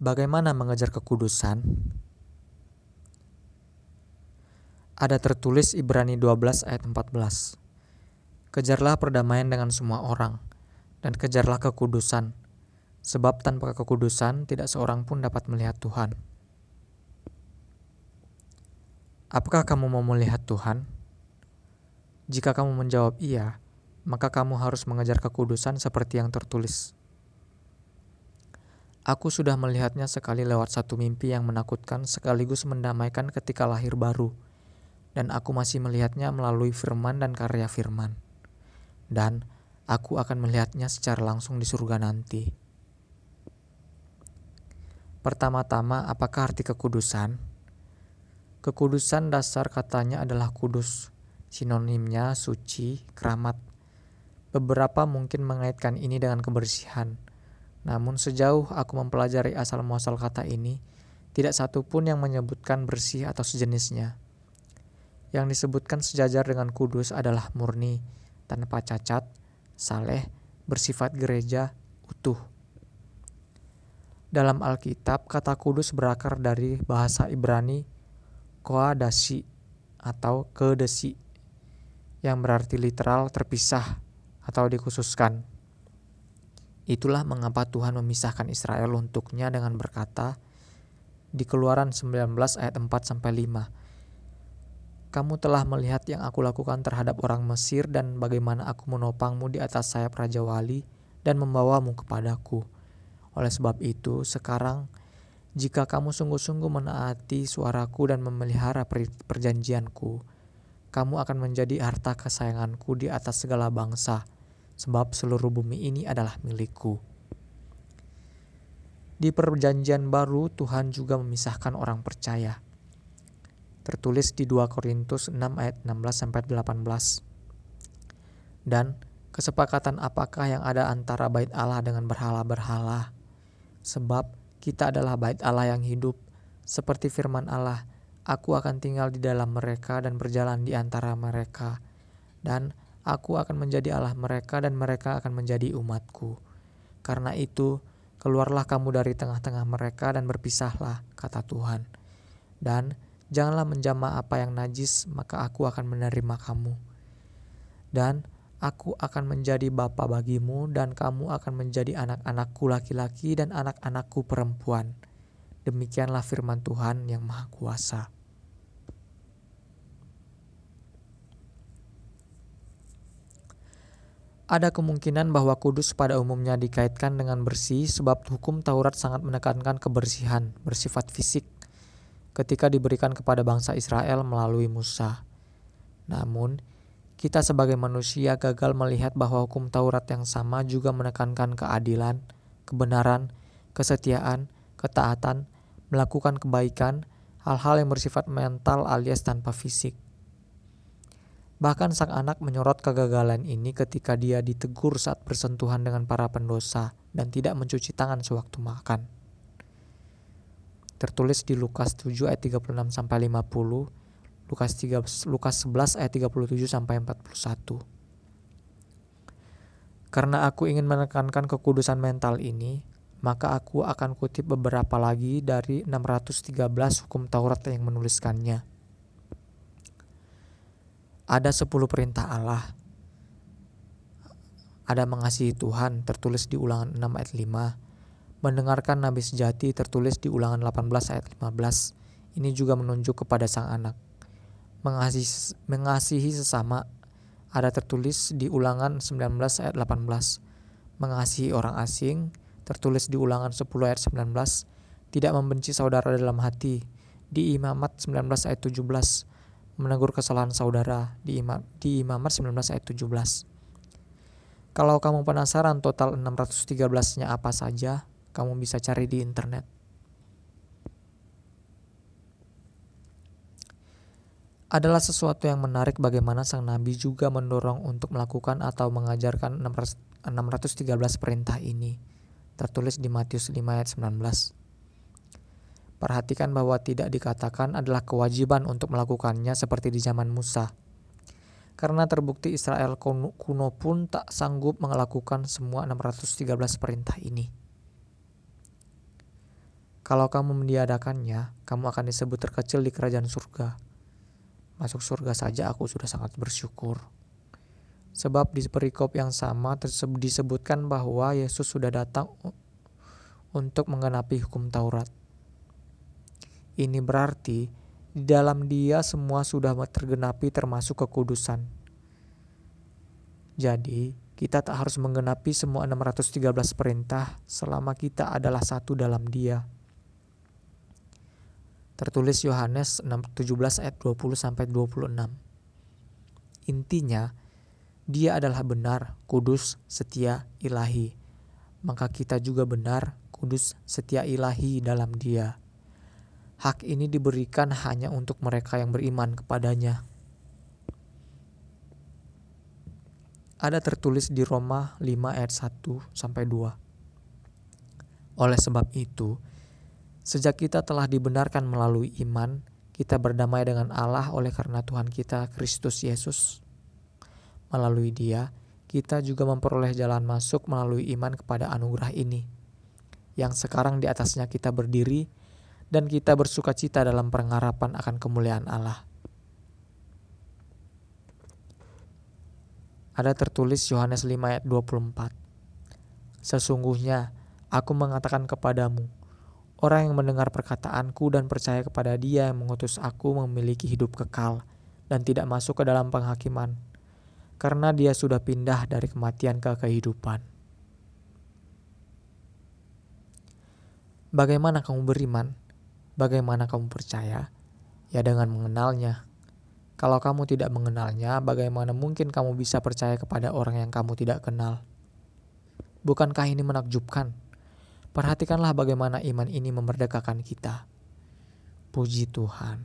Bagaimana mengejar kekudusan? Ada tertulis Ibrani 12 ayat 14. Kejarlah perdamaian dengan semua orang, dan kejarlah kekudusan, sebab tanpa kekudusan tidak seorang pun dapat melihat Tuhan. Apakah kamu mau melihat Tuhan? Jika kamu menjawab iya, maka kamu harus mengejar kekudusan seperti yang tertulis. Aku sudah melihatnya sekali lewat satu mimpi yang menakutkan sekaligus mendamaikan ketika lahir baru, dan aku masih melihatnya melalui firman dan karya firman. Dan aku akan melihatnya secara langsung di surga nanti. Pertama-tama, apakah arti kekudusan? Kekudusan dasar katanya adalah kudus, sinonimnya suci, keramat. Beberapa mungkin mengaitkan ini dengan kebersihan, namun sejauh aku mempelajari asal-muasal kata ini, tidak satu pun yang menyebutkan bersih atau sejenisnya. Yang disebutkan sejajar dengan kudus adalah murni, tanpa cacat, saleh, bersifat gereja, utuh. Dalam Alkitab, kata kudus berakar dari bahasa Ibrani koadasi atau kedesi yang berarti literal terpisah atau dikhususkan. Itulah mengapa Tuhan memisahkan Israel untuknya dengan berkata di Keluaran 19 ayat 4 sampai 5. Kamu telah melihat yang aku lakukan terhadap orang Mesir dan bagaimana aku menopangmu di atas sayap Raja Wali dan membawamu kepadaku. Oleh sebab itu, sekarang jika kamu sungguh-sungguh menaati suaraku dan memelihara perjanjianku, kamu akan menjadi harta kesayanganku di atas segala bangsa sebab seluruh bumi ini adalah milikku. Di perjanjian baru Tuhan juga memisahkan orang percaya. Tertulis di 2 Korintus 6 ayat 16 sampai 18. Dan kesepakatan apakah yang ada antara bait Allah dengan berhala-berhala? Sebab kita adalah bait Allah yang hidup, seperti firman Allah, aku akan tinggal di dalam mereka dan berjalan di antara mereka. Dan Aku akan menjadi Allah mereka dan mereka akan menjadi umatku. Karena itu, keluarlah kamu dari tengah-tengah mereka dan berpisahlah, kata Tuhan. Dan janganlah menjamah apa yang najis, maka aku akan menerima kamu. Dan aku akan menjadi bapa bagimu dan kamu akan menjadi anak-anakku laki-laki dan anak-anakku perempuan. Demikianlah firman Tuhan yang Maha Kuasa. Ada kemungkinan bahwa kudus pada umumnya dikaitkan dengan bersih sebab hukum Taurat sangat menekankan kebersihan bersifat fisik ketika diberikan kepada bangsa Israel melalui Musa. Namun, kita sebagai manusia gagal melihat bahwa hukum Taurat yang sama juga menekankan keadilan, kebenaran, kesetiaan, ketaatan, melakukan kebaikan, hal-hal yang bersifat mental alias tanpa fisik. Bahkan sang anak menyorot kegagalan ini ketika dia ditegur saat bersentuhan dengan para pendosa dan tidak mencuci tangan sewaktu makan. Tertulis di Lukas 7 ayat 36 sampai 50, Lukas 3 Lukas 11 ayat 37 sampai 41. Karena aku ingin menekankan kekudusan mental ini, maka aku akan kutip beberapa lagi dari 613 hukum Taurat yang menuliskannya ada sepuluh perintah Allah. Ada mengasihi Tuhan tertulis di ulangan 6 ayat 5. Mendengarkan Nabi sejati tertulis di ulangan 18 ayat 15. Ini juga menunjuk kepada sang anak. Mengasihi, mengasihi sesama ada tertulis di ulangan 19 ayat 18. Mengasihi orang asing tertulis di ulangan 10 ayat 19. Tidak membenci saudara dalam hati di Imamat 19 ayat 17 menegur kesalahan saudara di, imam, di Imamat 19 ayat 17. Kalau kamu penasaran total 613-nya apa saja, kamu bisa cari di internet. Adalah sesuatu yang menarik bagaimana sang nabi juga mendorong untuk melakukan atau mengajarkan 613 perintah ini. Tertulis di Matius 5 ayat 19. Perhatikan bahwa tidak dikatakan adalah kewajiban untuk melakukannya seperti di zaman Musa. Karena terbukti Israel kuno pun tak sanggup melakukan semua 613 perintah ini. Kalau kamu meniadakannya, kamu akan disebut terkecil di kerajaan surga. Masuk surga saja aku sudah sangat bersyukur. Sebab di perikop yang sama disebutkan bahwa Yesus sudah datang untuk menggenapi hukum Taurat. Ini berarti di dalam dia semua sudah tergenapi termasuk kekudusan. Jadi, kita tak harus menggenapi semua 613 perintah selama kita adalah satu dalam dia. Tertulis Yohanes 17 ayat 20 sampai 26. Intinya, dia adalah benar, kudus, setia, ilahi. Maka kita juga benar, kudus, setia ilahi dalam dia. Hak ini diberikan hanya untuk mereka yang beriman kepadanya. Ada tertulis di Roma 5 ayat 1 sampai 2. Oleh sebab itu, Sejak kita telah dibenarkan melalui iman, kita berdamai dengan Allah oleh karena Tuhan kita Kristus Yesus. Melalui Dia, kita juga memperoleh jalan masuk melalui iman kepada anugerah ini, yang sekarang di atasnya kita berdiri dan kita bersuka cita dalam pengharapan akan kemuliaan Allah. Ada tertulis Yohanes 5 ayat 24. Sesungguhnya aku mengatakan kepadamu, Orang yang mendengar perkataanku dan percaya kepada dia yang mengutus aku memiliki hidup kekal dan tidak masuk ke dalam penghakiman, karena dia sudah pindah dari kematian ke kehidupan. Bagaimana kamu beriman? Bagaimana kamu percaya? Ya dengan mengenalnya. Kalau kamu tidak mengenalnya, bagaimana mungkin kamu bisa percaya kepada orang yang kamu tidak kenal? Bukankah ini menakjubkan? Perhatikanlah bagaimana iman ini memerdekakan kita. Puji Tuhan.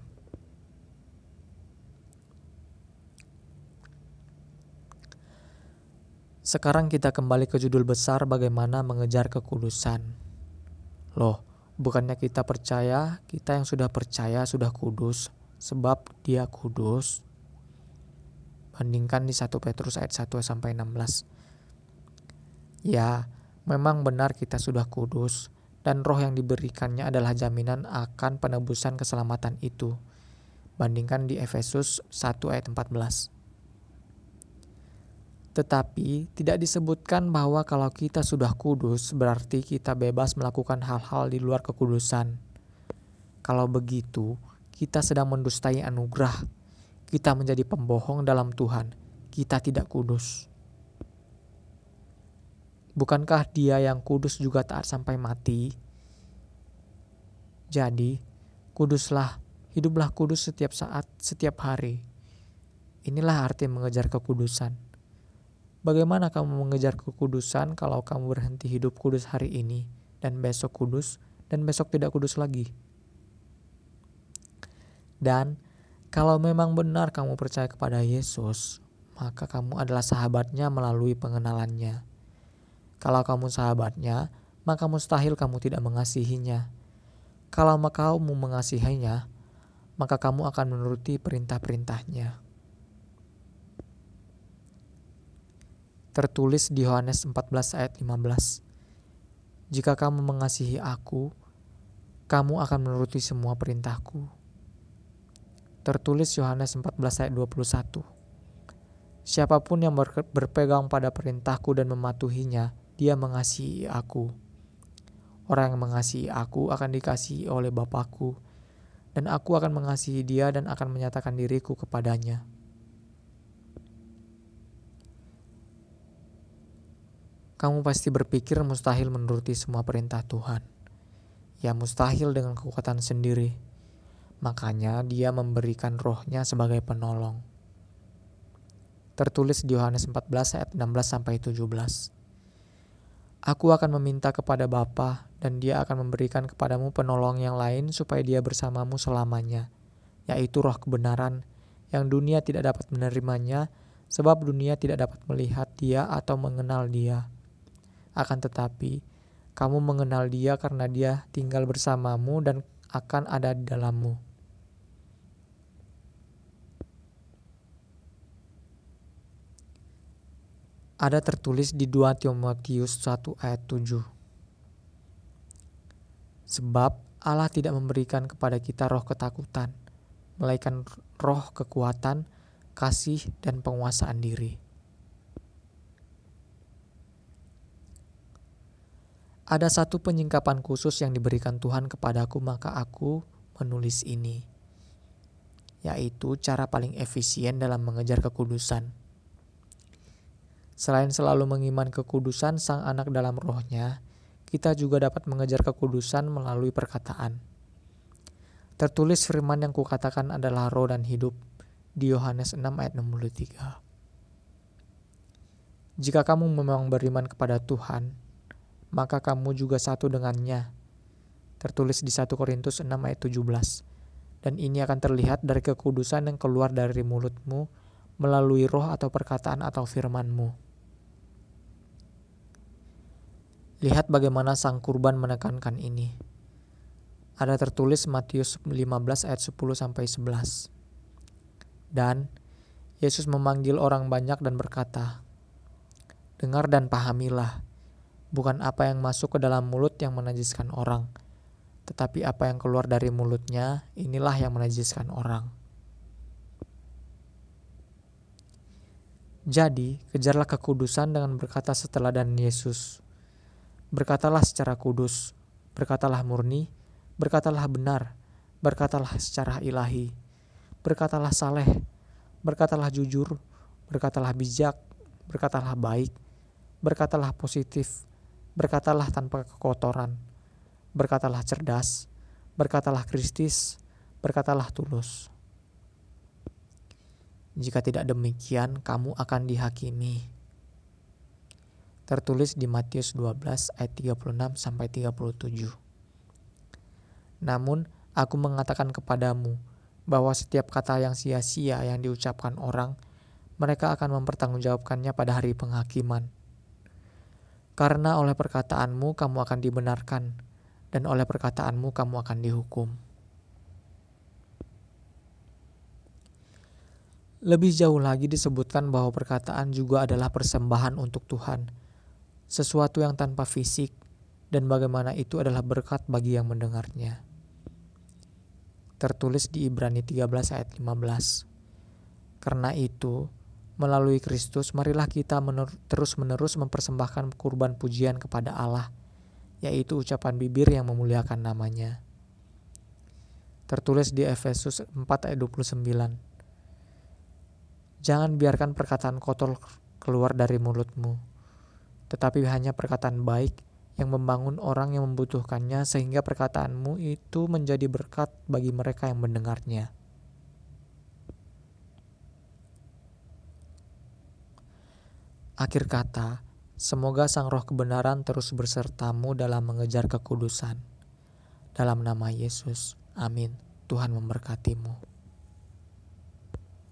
Sekarang kita kembali ke judul besar bagaimana mengejar kekudusan. Loh, bukannya kita percaya, kita yang sudah percaya sudah kudus, sebab dia kudus. Bandingkan di 1 Petrus ayat 1 sampai 16. Ya, Memang benar kita sudah kudus, dan roh yang diberikannya adalah jaminan akan penebusan keselamatan itu. Bandingkan di Efesus 1 ayat 14. Tetapi tidak disebutkan bahwa kalau kita sudah kudus berarti kita bebas melakukan hal-hal di luar kekudusan. Kalau begitu, kita sedang mendustai anugerah. Kita menjadi pembohong dalam Tuhan. Kita tidak kudus. Bukankah dia yang kudus juga taat sampai mati? Jadi, kuduslah, hiduplah kudus setiap saat, setiap hari. Inilah arti mengejar kekudusan. Bagaimana kamu mengejar kekudusan kalau kamu berhenti hidup kudus hari ini, dan besok kudus, dan besok tidak kudus lagi? Dan kalau memang benar kamu percaya kepada Yesus, maka kamu adalah sahabatnya melalui pengenalannya. Kalau kamu sahabatnya, maka mustahil kamu tidak mengasihinya. Kalau kamu mengasihinya, maka kamu akan menuruti perintah-perintahnya. Tertulis di Yohanes 14 ayat 15. Jika kamu mengasihi aku, kamu akan menuruti semua perintahku. Tertulis Yohanes 14 ayat 21. Siapa pun yang berpegang pada perintahku dan mematuhinya, dia mengasihi aku. Orang yang mengasihi aku akan dikasihi oleh Bapakku, dan aku akan mengasihi dia dan akan menyatakan diriku kepadanya. Kamu pasti berpikir mustahil menuruti semua perintah Tuhan. Ya mustahil dengan kekuatan sendiri. Makanya dia memberikan rohnya sebagai penolong. Tertulis di Yohanes 14 ayat 16 sampai 17. Aku akan meminta kepada Bapa dan dia akan memberikan kepadamu penolong yang lain supaya dia bersamamu selamanya, yaitu roh kebenaran yang dunia tidak dapat menerimanya sebab dunia tidak dapat melihat dia atau mengenal dia. Akan tetapi, kamu mengenal dia karena dia tinggal bersamamu dan akan ada di dalammu. ada tertulis di 2 Timotius 1 ayat 7. Sebab Allah tidak memberikan kepada kita roh ketakutan, melainkan roh kekuatan, kasih, dan penguasaan diri. Ada satu penyingkapan khusus yang diberikan Tuhan kepadaku, maka aku menulis ini, yaitu cara paling efisien dalam mengejar kekudusan. Selain selalu mengiman kekudusan Sang Anak dalam rohnya, kita juga dapat mengejar kekudusan melalui perkataan. Tertulis firman yang kukatakan adalah roh dan hidup di Yohanes 6 ayat 63. Jika kamu memang beriman kepada Tuhan, maka kamu juga satu dengannya. Tertulis di 1 Korintus 6 ayat 17. Dan ini akan terlihat dari kekudusan yang keluar dari mulutmu melalui roh atau perkataan atau firmanmu. Lihat bagaimana sang kurban menekankan ini. Ada tertulis Matius 15 ayat 10 sampai 11. Dan Yesus memanggil orang banyak dan berkata, Dengar dan pahamilah, bukan apa yang masuk ke dalam mulut yang menajiskan orang, tetapi apa yang keluar dari mulutnya, inilah yang menajiskan orang. Jadi, kejarlah kekudusan dengan berkata setelah dan Yesus. Berkatalah secara kudus, berkatalah murni, berkatalah benar, berkatalah secara ilahi, berkatalah saleh, berkatalah jujur, berkatalah bijak, berkatalah baik, berkatalah positif, berkatalah tanpa kekotoran, berkatalah cerdas, berkatalah kristis, berkatalah tulus. Jika tidak demikian, kamu akan dihakimi tertulis di Matius 12 ayat 36 sampai 37. Namun aku mengatakan kepadamu bahwa setiap kata yang sia-sia yang diucapkan orang, mereka akan mempertanggungjawabkannya pada hari penghakiman. Karena oleh perkataanmu kamu akan dibenarkan, dan oleh perkataanmu kamu akan dihukum. Lebih jauh lagi disebutkan bahwa perkataan juga adalah persembahan untuk Tuhan sesuatu yang tanpa fisik, dan bagaimana itu adalah berkat bagi yang mendengarnya. Tertulis di Ibrani 13 ayat 15. Karena itu, melalui Kristus marilah kita menur terus-menerus mempersembahkan kurban pujian kepada Allah, yaitu ucapan bibir yang memuliakan namanya. Tertulis di Efesus 4 ayat 29. Jangan biarkan perkataan kotor keluar dari mulutmu, tetapi hanya perkataan baik yang membangun orang yang membutuhkannya sehingga perkataanmu itu menjadi berkat bagi mereka yang mendengarnya. Akhir kata, semoga Sang Roh kebenaran terus bersertamu dalam mengejar kekudusan. Dalam nama Yesus, amin. Tuhan memberkatimu.